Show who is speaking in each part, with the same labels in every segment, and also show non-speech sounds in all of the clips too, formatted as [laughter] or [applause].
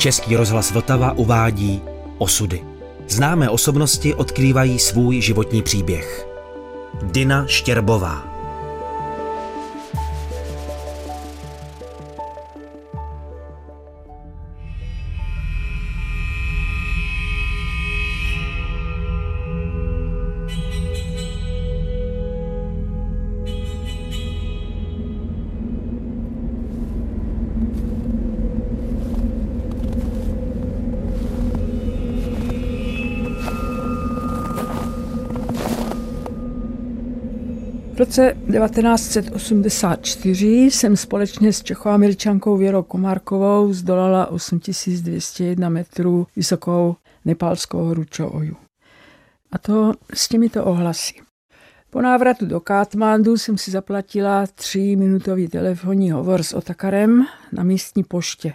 Speaker 1: Český rozhlas Vltava uvádí Osudy. Známé osobnosti odkrývají svůj životní příběh. Dina Štěrbová
Speaker 2: roce 1984 jsem společně s Čechoameričankou Věrou Komárkovou zdolala 8201 metrů vysokou nepálskou horu. A to s těmito ohlasy. Po návratu do Katmandu jsem si zaplatila tříminutový telefonní hovor s Otakarem na místní poště.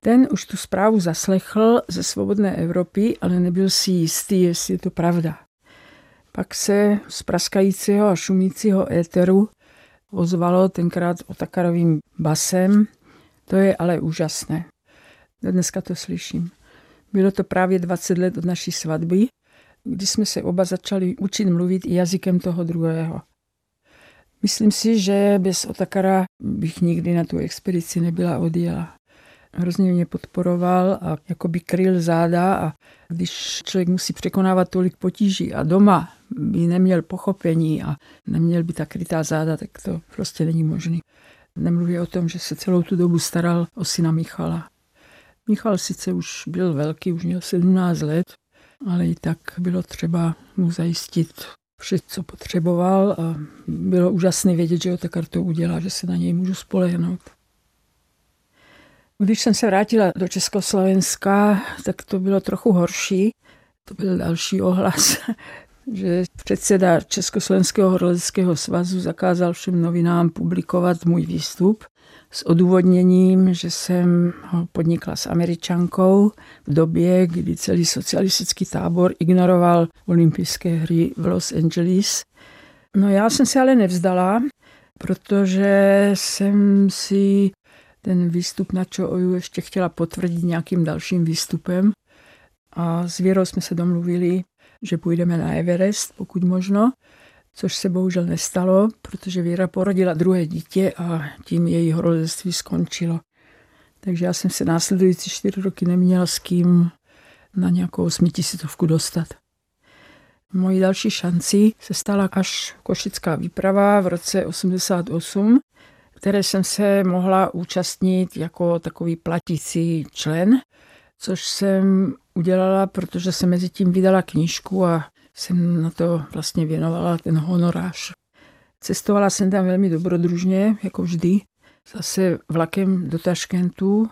Speaker 2: Ten už tu zprávu zaslechl ze Svobodné Evropy, ale nebyl si jistý, jestli je to pravda. Pak se z praskajícího a šumícího éteru ozvalo tenkrát otakarovým basem. To je ale úžasné. Dneska to slyším. Bylo to právě 20 let od naší svatby, kdy jsme se oba začali učit mluvit i jazykem toho druhého. Myslím si, že bez Otakara bych nikdy na tu expedici nebyla odjela hrozně mě podporoval a jako by kryl záda a když člověk musí překonávat tolik potíží a doma by neměl pochopení a neměl by ta krytá záda, tak to prostě není možné. Nemluví o tom, že se celou tu dobu staral o syna Michala. Michal sice už byl velký, už měl 17 let, ale i tak bylo třeba mu zajistit vše, co potřeboval a bylo úžasné vědět, že ho ta kartou udělá, že se na něj můžu spolehnout. Když jsem se vrátila do Československa, tak to bylo trochu horší. To byl další ohlas, že předseda Československého horoleckého svazu zakázal všem novinám publikovat můj výstup s odůvodněním, že jsem ho podnikla s američankou v době, kdy celý socialistický tábor ignoroval olympijské hry v Los Angeles. No já jsem se ale nevzdala, protože jsem si ten výstup na Čooju ještě chtěla potvrdit nějakým dalším výstupem. A s Věrou jsme se domluvili, že půjdeme na Everest, pokud možno, což se bohužel nestalo, protože Věra porodila druhé dítě a tím její horolezství skončilo. Takže já jsem se následující čtyři roky neměla s kým na nějakou osmitisítovku dostat. Mojí další šanci se stala až košická výprava v roce 88, které jsem se mohla účastnit jako takový platící člen, což jsem udělala, protože jsem mezi tím vydala knížku a jsem na to vlastně věnovala ten honorář. Cestovala jsem tam velmi dobrodružně, jako vždy. Zase vlakem do Taškentu,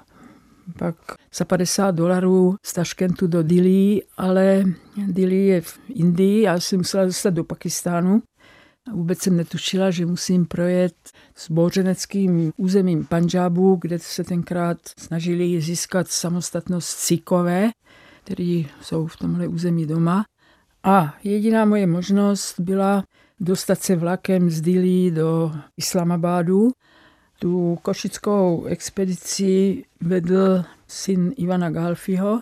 Speaker 2: pak za 50 dolarů z Taškentu do Dili, ale Dili je v Indii, já jsem musela dostat do Pakistánu. A vůbec jsem netušila, že musím projet s bouřeneckým územím Panžábu, kde se tenkrát snažili získat samostatnost Sikové, kteří jsou v tomhle území doma. A jediná moje možnost byla dostat se vlakem z Dili do Islamabadu. Tu košickou expedici vedl syn Ivana Galfiho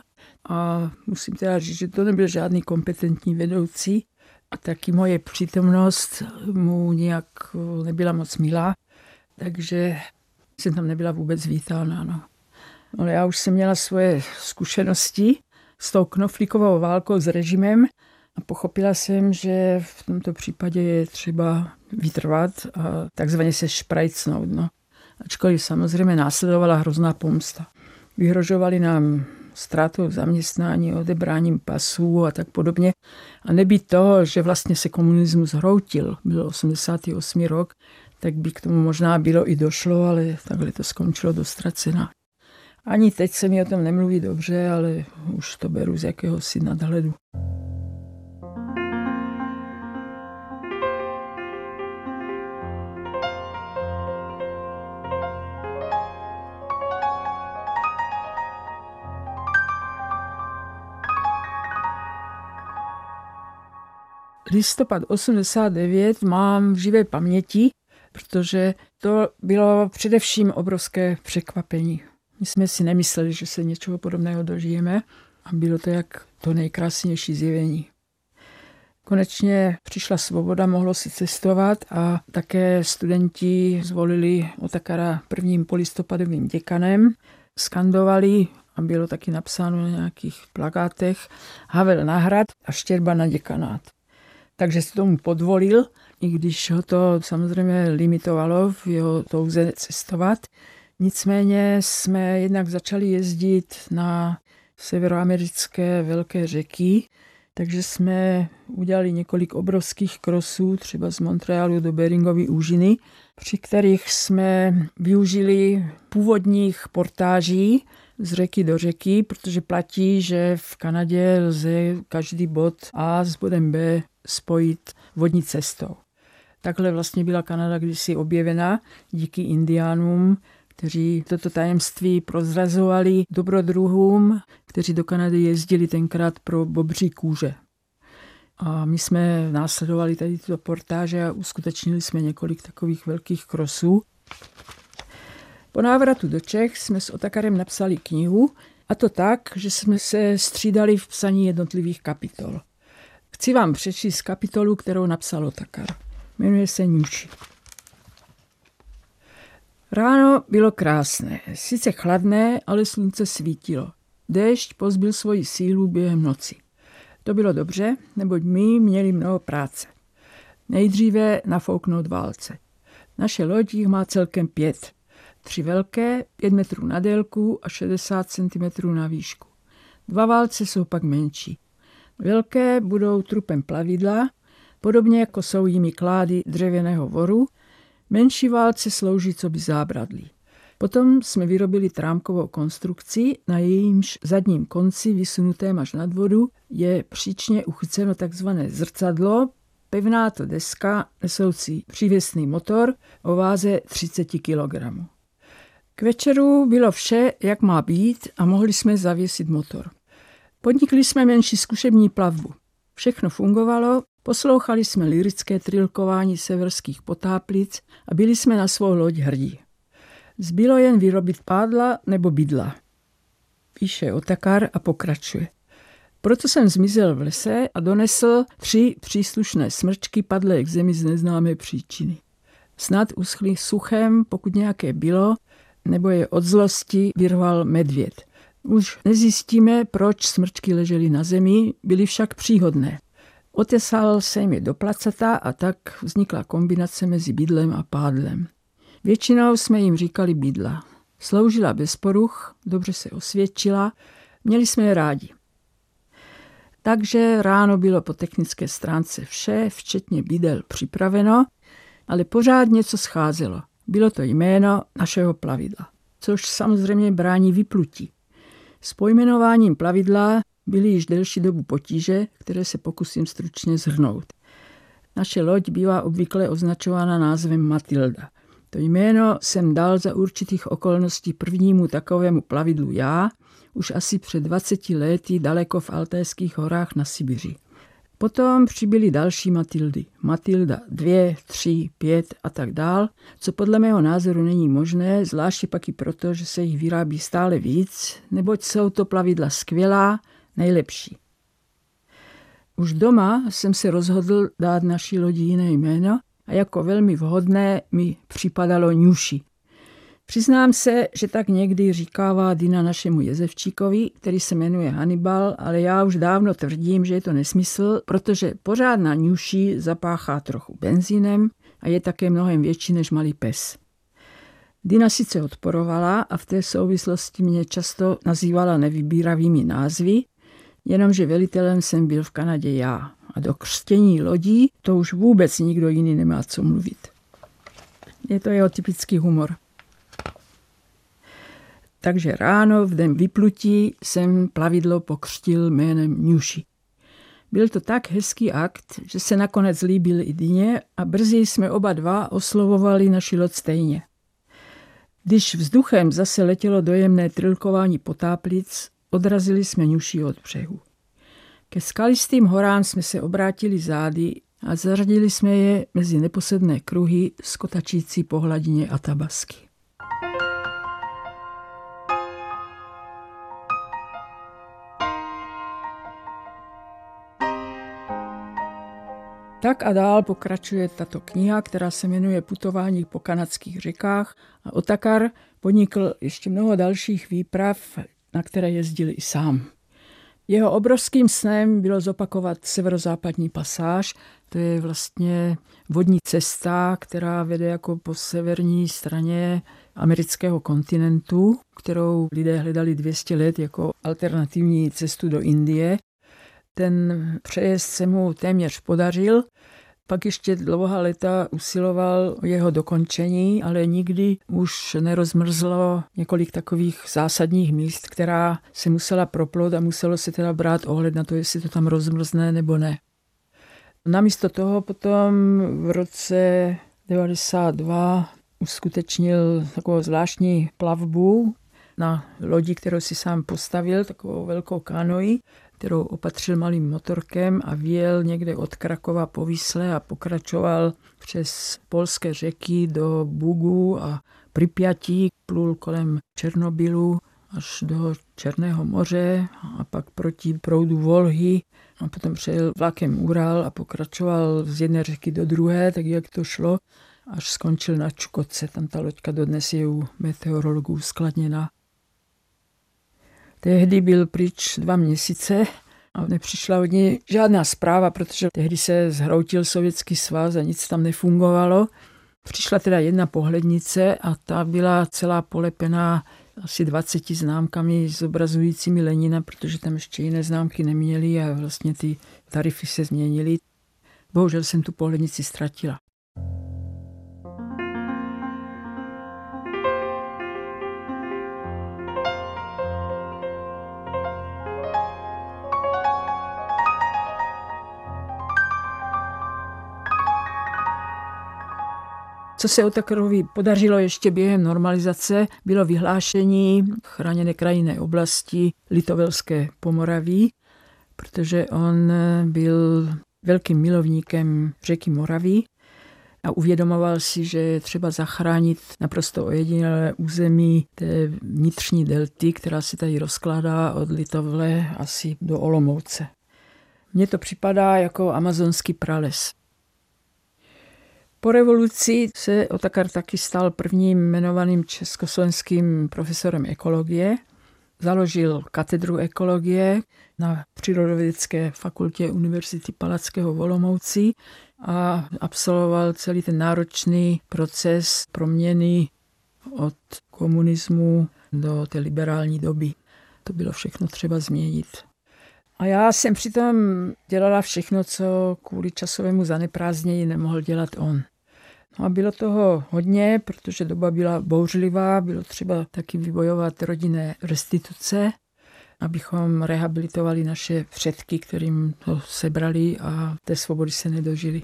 Speaker 2: a musím teda říct, že to nebyl žádný kompetentní vedoucí, a taky moje přítomnost mu nějak nebyla moc milá, takže jsem tam nebyla vůbec vítána. No. Ale já už jsem měla svoje zkušenosti s tou knoflíkovou válkou s režimem a pochopila jsem, že v tomto případě je třeba vytrvat a takzvaně se šprajcnout. No. Ačkoliv samozřejmě následovala hrozná pomsta. Vyhrožovali nám ztrátou zaměstnání, odebráním pasů a tak podobně. A nebýt toho, že vlastně se komunismus hroutil, byl 88. rok, tak by k tomu možná bylo i došlo, ale takhle to skončilo do ztracena. Ani teď se mi o tom nemluví dobře, ale už to beru z jakéhosi nadhledu. listopad 89 mám v živé paměti, protože to bylo především obrovské překvapení. My jsme si nemysleli, že se něčeho podobného dožijeme a bylo to jak to nejkrásnější zjevení. Konečně přišla svoboda, mohlo si cestovat a také studenti zvolili Otakara prvním polistopadovým děkanem. Skandovali a bylo taky napsáno na nějakých plakátech Havel na hrad a Štěrba na děkanát. Takže si tomu podvolil, i když ho to samozřejmě limitovalo v jeho touze cestovat. Nicméně jsme jednak začali jezdit na severoamerické velké řeky, takže jsme udělali několik obrovských krosů, třeba z Montrealu do Beringovy úžiny, při kterých jsme využili původních portáží z řeky do řeky, protože platí, že v Kanadě lze každý bod A s bodem B spojit vodní cestou. Takhle vlastně byla Kanada kdysi objevena díky indiánům, kteří toto tajemství prozrazovali dobrodruhům, kteří do Kanady jezdili tenkrát pro bobří kůže. A my jsme následovali tady tyto portáže a uskutečnili jsme několik takových velkých krosů. Po návratu do Čech jsme s Otakarem napsali knihu, a to tak, že jsme se střídali v psaní jednotlivých kapitol. Chci vám přečíst kapitolu, kterou napsal Otakar. Jmenuje se Nuši. Ráno bylo krásné, sice chladné, ale slunce svítilo. Déšť pozbil svoji sílu během noci. To bylo dobře, neboť my měli mnoho práce. Nejdříve nafouknout válce. Naše loď jich má celkem pět. Tři velké, pět metrů na délku a 60 cm na výšku. Dva válce jsou pak menší. Velké budou trupem plavidla, podobně jako jsou jimi klády dřevěného voru, menší válce slouží co by zábradlí. Potom jsme vyrobili trámkovou konstrukci, na jejímž zadním konci, vysunutém až nad vodu, je příčně uchyceno takzvané zrcadlo, pevná to deska nesoucí přívěsný motor o váze 30 kg. K večeru bylo vše, jak má být a mohli jsme zavěsit motor. Podnikli jsme menší zkušební plavbu. Všechno fungovalo, poslouchali jsme lirické trilkování severských potáplic a byli jsme na svou loď hrdí. Zbylo jen vyrobit pádla nebo bydla. Píše Otakar a pokračuje. Proto jsem zmizel v lese a donesl tři příslušné smrčky padlé k zemi z neznámé příčiny. Snad uschly suchem, pokud nějaké bylo, nebo je od zlosti vyrval medvěd. Už nezjistíme, proč smrčky ležely na zemi, byly však příhodné. Otesal jsem je do placata a tak vznikla kombinace mezi bydlem a pádlem. Většinou jsme jim říkali bydla. Sloužila bez poruch, dobře se osvědčila, měli jsme je rádi. Takže ráno bylo po technické stránce vše, včetně bydel, připraveno, ale pořád něco scházelo. Bylo to jméno našeho plavidla, což samozřejmě brání vyplutí. S pojmenováním plavidla byly již delší dobu potíže, které se pokusím stručně zhrnout. Naše loď bývá obvykle označována názvem Matilda. To jméno jsem dal za určitých okolností prvnímu takovému plavidlu já, už asi před 20 lety daleko v Altéských horách na Sibiři. Potom přibyly další Matildy. Matilda 2, 3, 5 a tak dál, co podle mého názoru není možné, zvláště pak i proto, že se jich vyrábí stále víc, neboť jsou to plavidla skvělá, nejlepší. Už doma jsem se rozhodl dát naší lodi jiné jméno a jako velmi vhodné mi připadalo Nuši. Přiznám se, že tak někdy říkává Dina našemu jezevčíkovi, který se jmenuje Hannibal, ale já už dávno tvrdím, že je to nesmysl, protože pořádná ňuší zapáchá trochu benzínem a je také mnohem větší než malý pes. Dina sice odporovala a v té souvislosti mě často nazývala nevybíravými názvy, jenomže velitelem jsem byl v Kanadě já. A do křtění lodí to už vůbec nikdo jiný nemá co mluvit. Je to jeho typický humor. Takže ráno v den vyplutí jsem plavidlo pokřtil jménem Nuši. Byl to tak hezký akt, že se nakonec líbil i Dyně a brzy jsme oba dva oslovovali naši loď stejně. Když vzduchem zase letělo dojemné trilkování potáplic, Odrazili jsme ňuší od břehu. Ke skalistým horám jsme se obrátili zády a zařadili jsme je mezi neposedné kruhy skotačící po hladině Atabasky. Tak a dál pokračuje tato kniha, která se jmenuje Putování po kanadských řekách. A Otakar podnikl ještě mnoho dalších výprav na které jezdil i sám. Jeho obrovským snem bylo zopakovat severozápadní pasáž, to je vlastně vodní cesta, která vede jako po severní straně amerického kontinentu, kterou lidé hledali 200 let jako alternativní cestu do Indie. Ten přejezd se mu téměř podařil, pak ještě dlouhá léta usiloval o jeho dokončení, ale nikdy už nerozmrzlo několik takových zásadních míst, která se musela proplot a muselo se teda brát ohled na to, jestli to tam rozmrzne nebo ne. Namísto toho potom v roce 92 uskutečnil takovou zvláštní plavbu na lodi, kterou si sám postavil, takovou velkou kanoji, kterou opatřil malým motorkem a vyjel někde od Krakova po Výsle a pokračoval přes polské řeky do Bugu a Pripyatí, plul kolem Černobylu až do Černého moře a pak proti proudu Volhy a potom přejel vlakem Ural a pokračoval z jedné řeky do druhé, tak jak to šlo, až skončil na Čukotce. Tam ta loďka dodnes je u meteorologů skladněna. Tehdy byl pryč dva měsíce a nepřišla od něj žádná zpráva, protože tehdy se zhroutil sovětský svaz a nic tam nefungovalo. Přišla teda jedna pohlednice a ta byla celá polepená asi 20 známkami zobrazujícími Lenina, protože tam ještě jiné známky neměli a vlastně ty tarify se změnily. Bohužel jsem tu pohlednici ztratila. Co se Otakarovi podařilo ještě během normalizace, bylo vyhlášení chráněné krajinné oblasti Litovelské Pomoraví, protože on byl velkým milovníkem řeky Moravy a uvědomoval si, že je třeba zachránit naprosto ojedinělé území té vnitřní delty, která se tady rozkládá od Litovle asi do Olomouce. Mně to připadá jako amazonský prales. Po revoluci se Otakar taky stal prvním jmenovaným československým profesorem ekologie. Založil katedru ekologie na Přírodovědecké fakultě Univerzity Palackého v Olomouci a absolvoval celý ten náročný proces proměny od komunismu do té liberální doby. To bylo všechno třeba změnit. A já jsem přitom dělala všechno, co kvůli časovému zaneprázdnění nemohl dělat on. No a bylo toho hodně, protože doba byla bouřlivá, bylo třeba taky vybojovat rodinné restituce, abychom rehabilitovali naše předky, kterým to sebrali a té svobody se nedožili.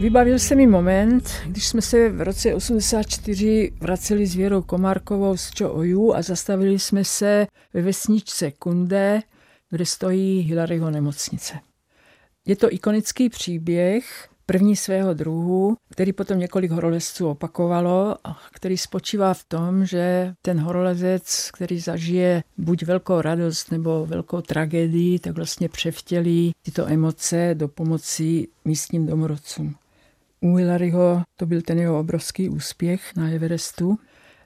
Speaker 2: Vybavil se mi moment, když jsme se v roce 84 vraceli s Věrou Komárkovou z Čooju a zastavili jsme se ve vesničce Kunde, kde stojí Hilaryho nemocnice. Je to ikonický příběh, první svého druhu, který potom několik horolezců opakovalo a který spočívá v tom, že ten horolezec, který zažije buď velkou radost nebo velkou tragédii, tak vlastně převtělí tyto emoce do pomoci místním domorodcům. U Hilaryho to byl ten jeho obrovský úspěch na Everestu.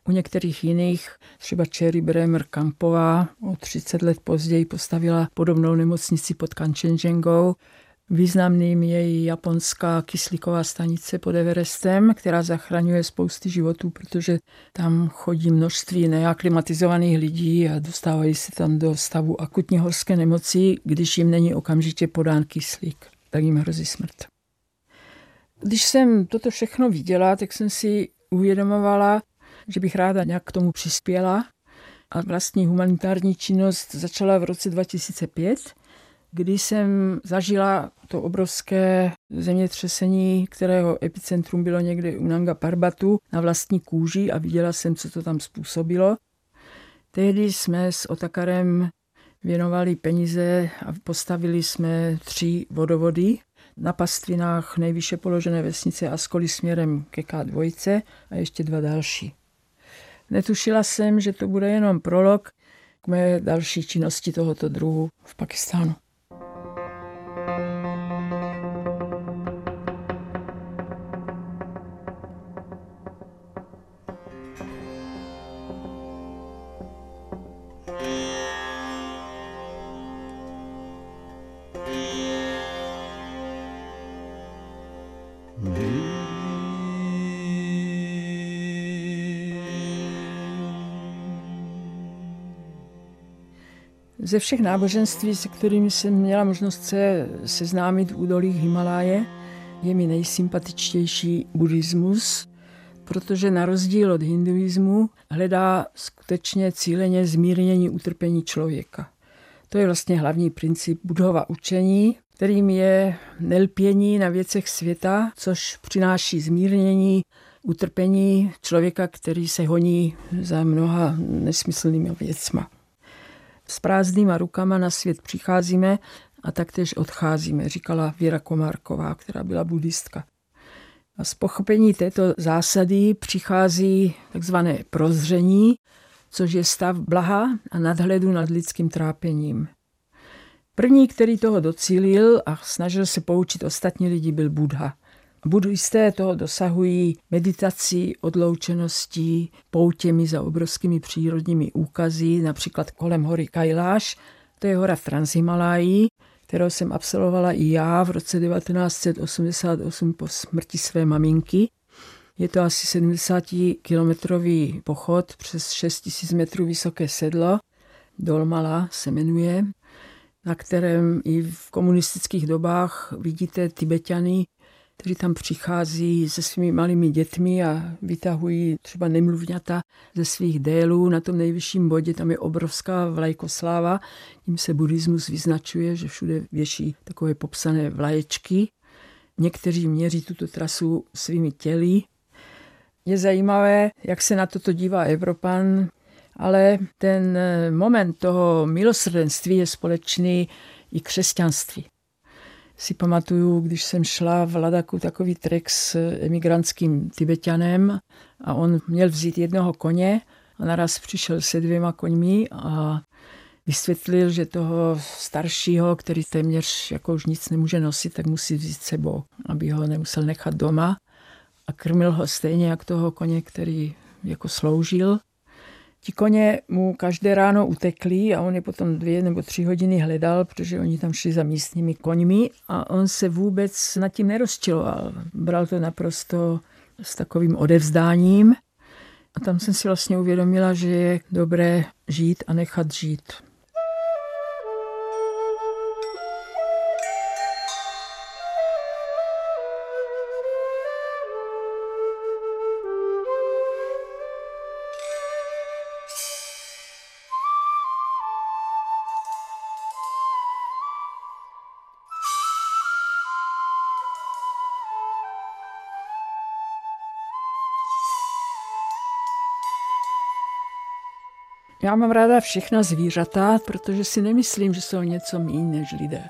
Speaker 2: U některých jiných, třeba Cherry Bremer Kampová, o 30 let později postavila podobnou nemocnici pod Kanchenjungou. Významným je i japonská kyslíková stanice pod Everestem, která zachraňuje spousty životů, protože tam chodí množství neaklimatizovaných lidí a dostávají se tam do stavu akutní horské nemoci, když jim není okamžitě podán kyslík. Tak jim hrozí smrt. Když jsem toto všechno viděla, tak jsem si uvědomovala, že bych ráda nějak k tomu přispěla. A vlastní humanitární činnost začala v roce 2005, kdy jsem zažila to obrovské zemětřesení, kterého epicentrum bylo někde u Nanga Parbatu na vlastní kůži a viděla jsem, co to tam způsobilo. Tehdy jsme s Otakarem věnovali peníze a postavili jsme tři vodovody na pastvinách nejvýše položené vesnice Askoli směrem ke K2 a ještě dva další. Netušila jsem, že to bude jenom prolog k mé další činnosti tohoto druhu v Pakistánu. Ze všech náboženství, se kterými jsem měla možnost se seznámit v údolích Himaláje, je mi nejsympatičtější buddhismus, protože na rozdíl od hinduismu hledá skutečně cíleně zmírnění utrpení člověka. To je vlastně hlavní princip budhova učení, kterým je nelpění na věcech světa, což přináší zmírnění utrpení člověka, který se honí za mnoha nesmyslnými věcma. S prázdnýma rukama na svět přicházíme a taktéž odcházíme, říkala Věra Komárková, která byla buddhistka. A z pochopení této zásady přichází takzvané prozření, což je stav blaha a nadhledu nad lidským trápením. První, který toho docílil a snažil se poučit ostatní lidi, byl Buddha. Buddhisté toho dosahují meditací, odloučeností, poutěmi za obrovskými přírodními úkazy, například kolem hory Kailáš, to je hora v Transhimaláji, kterou jsem absolvovala i já v roce 1988 po smrti své maminky. Je to asi 70-kilometrový pochod přes 6 000 metrů vysoké sedlo. Dolmala se jmenuje, na kterém i v komunistických dobách vidíte Tibetany, kteří tam přichází se svými malými dětmi a vytahují třeba nemluvňata ze svých délů. Na tom nejvyšším bodě tam je obrovská vlajkosláva. Tím se buddhismus vyznačuje, že všude věší takové popsané vlaječky. Někteří měří tuto trasu svými těly. Je zajímavé, jak se na toto dívá Evropan, ale ten moment toho milosrdenství je společný i křesťanství si pamatuju, když jsem šla v Ladaku takový trek s emigrantským Tibetanem a on měl vzít jednoho koně a naraz přišel se dvěma koňmi a vysvětlil, že toho staršího, který téměř jako už nic nemůže nosit, tak musí vzít sebou, aby ho nemusel nechat doma a krmil ho stejně jak toho koně, který jako sloužil. Ti koně mu každé ráno utekli a on je potom dvě nebo tři hodiny hledal, protože oni tam šli za místními koňmi a on se vůbec nad tím nerozčiloval. Bral to naprosto s takovým odevzdáním. A tam jsem si vlastně uvědomila, že je dobré žít a nechat žít. Já mám ráda všechna zvířata, protože si nemyslím, že jsou něco méně než lidé.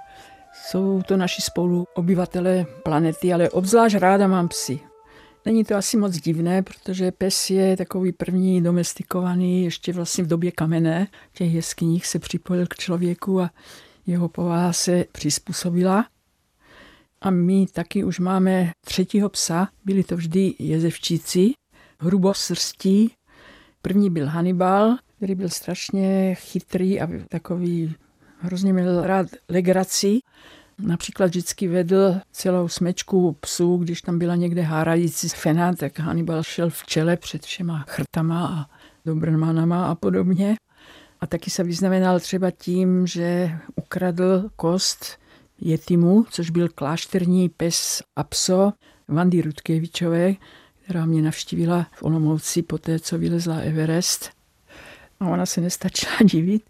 Speaker 2: Jsou to naši spolu obyvatele planety, ale obzvlášť ráda mám psy. Není to asi moc divné, protože pes je takový první domestikovaný ještě vlastně v době kamenné. V těch jeskyních se připojil k člověku a jeho povaha se přizpůsobila. A my taky už máme třetího psa, byli to vždy jezevčíci, hrubosrstí. První byl Hannibal, který byl strašně chytrý a takový, hrozně měl rád legraci. Například vždycky vedl celou smečku psů, když tam byla někde hárající fena, tak Hannibal šel v čele před všema chrtama a dobrmanama a podobně. A taky se vyznamenal třeba tím, že ukradl kost Jetimu, což byl klášterní pes a pso Vandy Rudkevičové, která mě navštívila v Olomouci po té, co vylezla Everest. A ona se nestačila [laughs] divit.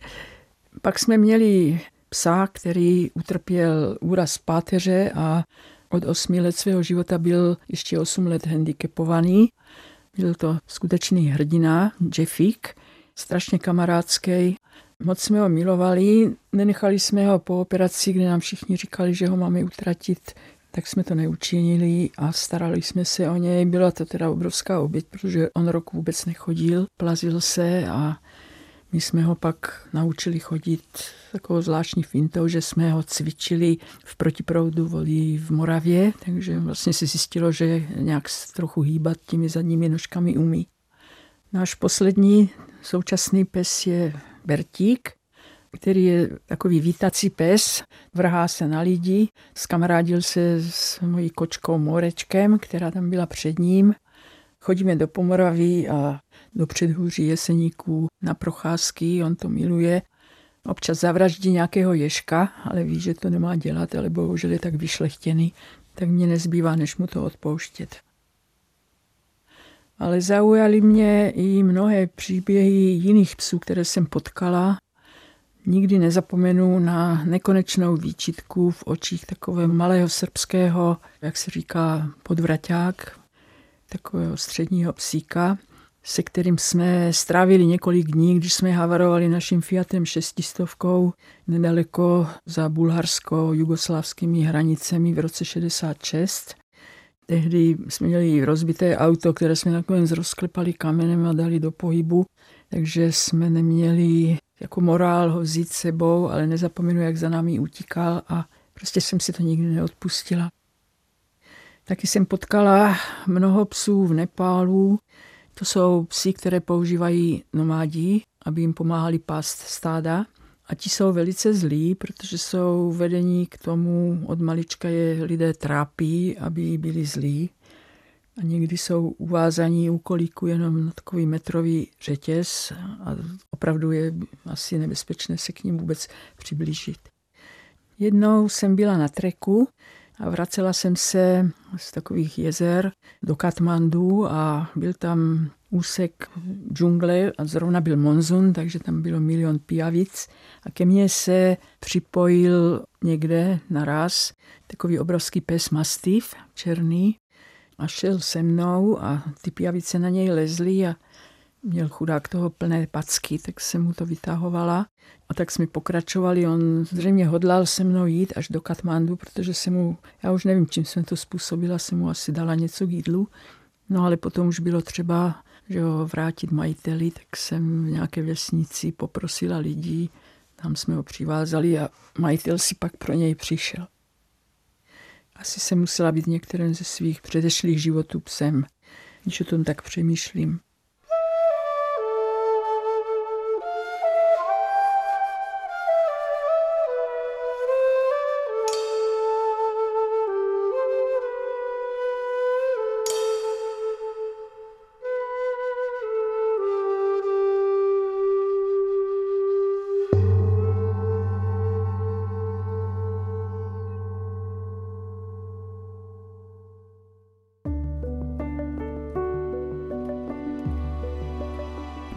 Speaker 2: Pak jsme měli psa, který utrpěl úraz páteře a od osmi let svého života byl ještě osm let handicapovaný. Byl to skutečný hrdina, Jeffik, strašně kamarádský. Moc jsme ho milovali, nenechali jsme ho po operaci, kde nám všichni říkali, že ho máme utratit tak jsme to neučinili a starali jsme se o něj. Byla to teda obrovská oběť, protože on rok vůbec nechodil, plazil se a my jsme ho pak naučili chodit takovou zvláštní fintou, že jsme ho cvičili v protiproudu vody v Moravě, takže vlastně se zjistilo, že nějak trochu hýbat těmi zadními nožkami umí. Náš poslední současný pes je Bertík, který je takový vítací pes, vrhá se na lidi, skamarádil se s mojí kočkou Morečkem, která tam byla před ním. Chodíme do Pomoraví a do předhůří Jeseníků na procházky, on to miluje. Občas zavraždí nějakého ježka, ale ví, že to nemá dělat, ale bohužel je tak vyšlechtěný, tak mě nezbývá, než mu to odpouštět. Ale zaujaly mě i mnohé příběhy jiných psů, které jsem potkala. Nikdy nezapomenu na nekonečnou výčitku v očích takového malého srbského, jak se říká, podvraťák, takového středního psíka, se kterým jsme strávili několik dní, když jsme havarovali naším Fiatem šestistovkou nedaleko za bulharsko-jugoslávskými hranicemi v roce 66. Tehdy jsme měli rozbité auto, které jsme nakonec rozklepali kamenem a dali do pohybu, takže jsme neměli jako morál ho vzít sebou, ale nezapomenu, jak za námi utíkal a prostě jsem si to nikdy neodpustila. Taky jsem potkala mnoho psů v Nepálu. To jsou psy, které používají nomádí, aby jim pomáhali pást stáda. A ti jsou velice zlí, protože jsou vedení k tomu, od malička je lidé trápí, aby byli zlí. A někdy jsou uvázaní u kolíku jenom na takový metrový řetěz a opravdu je asi nebezpečné se k ním vůbec přiblížit. Jednou jsem byla na treku a vracela jsem se z takových jezer do Katmandu a byl tam úsek džungle a zrovna byl monzun, takže tam bylo milion pijavic. A ke mně se připojil někde naraz takový obrovský pes mastiff, černý a šel se mnou a ty pijavice na něj lezly a měl chudák toho plné packy, tak jsem mu to vytahovala. A tak jsme pokračovali, on zřejmě hodlal se mnou jít až do Katmandu, protože se mu, já už nevím, čím jsem to způsobila, jsem mu asi dala něco k jídlu. No ale potom už bylo třeba že ho vrátit majiteli, tak jsem v nějaké vesnici poprosila lidí, tam jsme ho přivázali a majitel si pak pro něj přišel. Asi jsem musela být některým ze svých předešlých životů psem, když o tom tak přemýšlím.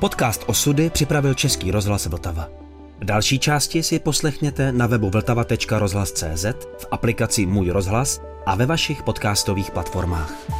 Speaker 1: Podcast Osudy připravil Český rozhlas Vltava. Další části si poslechněte na webu vltava.rozhlas.cz, v aplikaci Můj rozhlas a ve vašich podcastových platformách.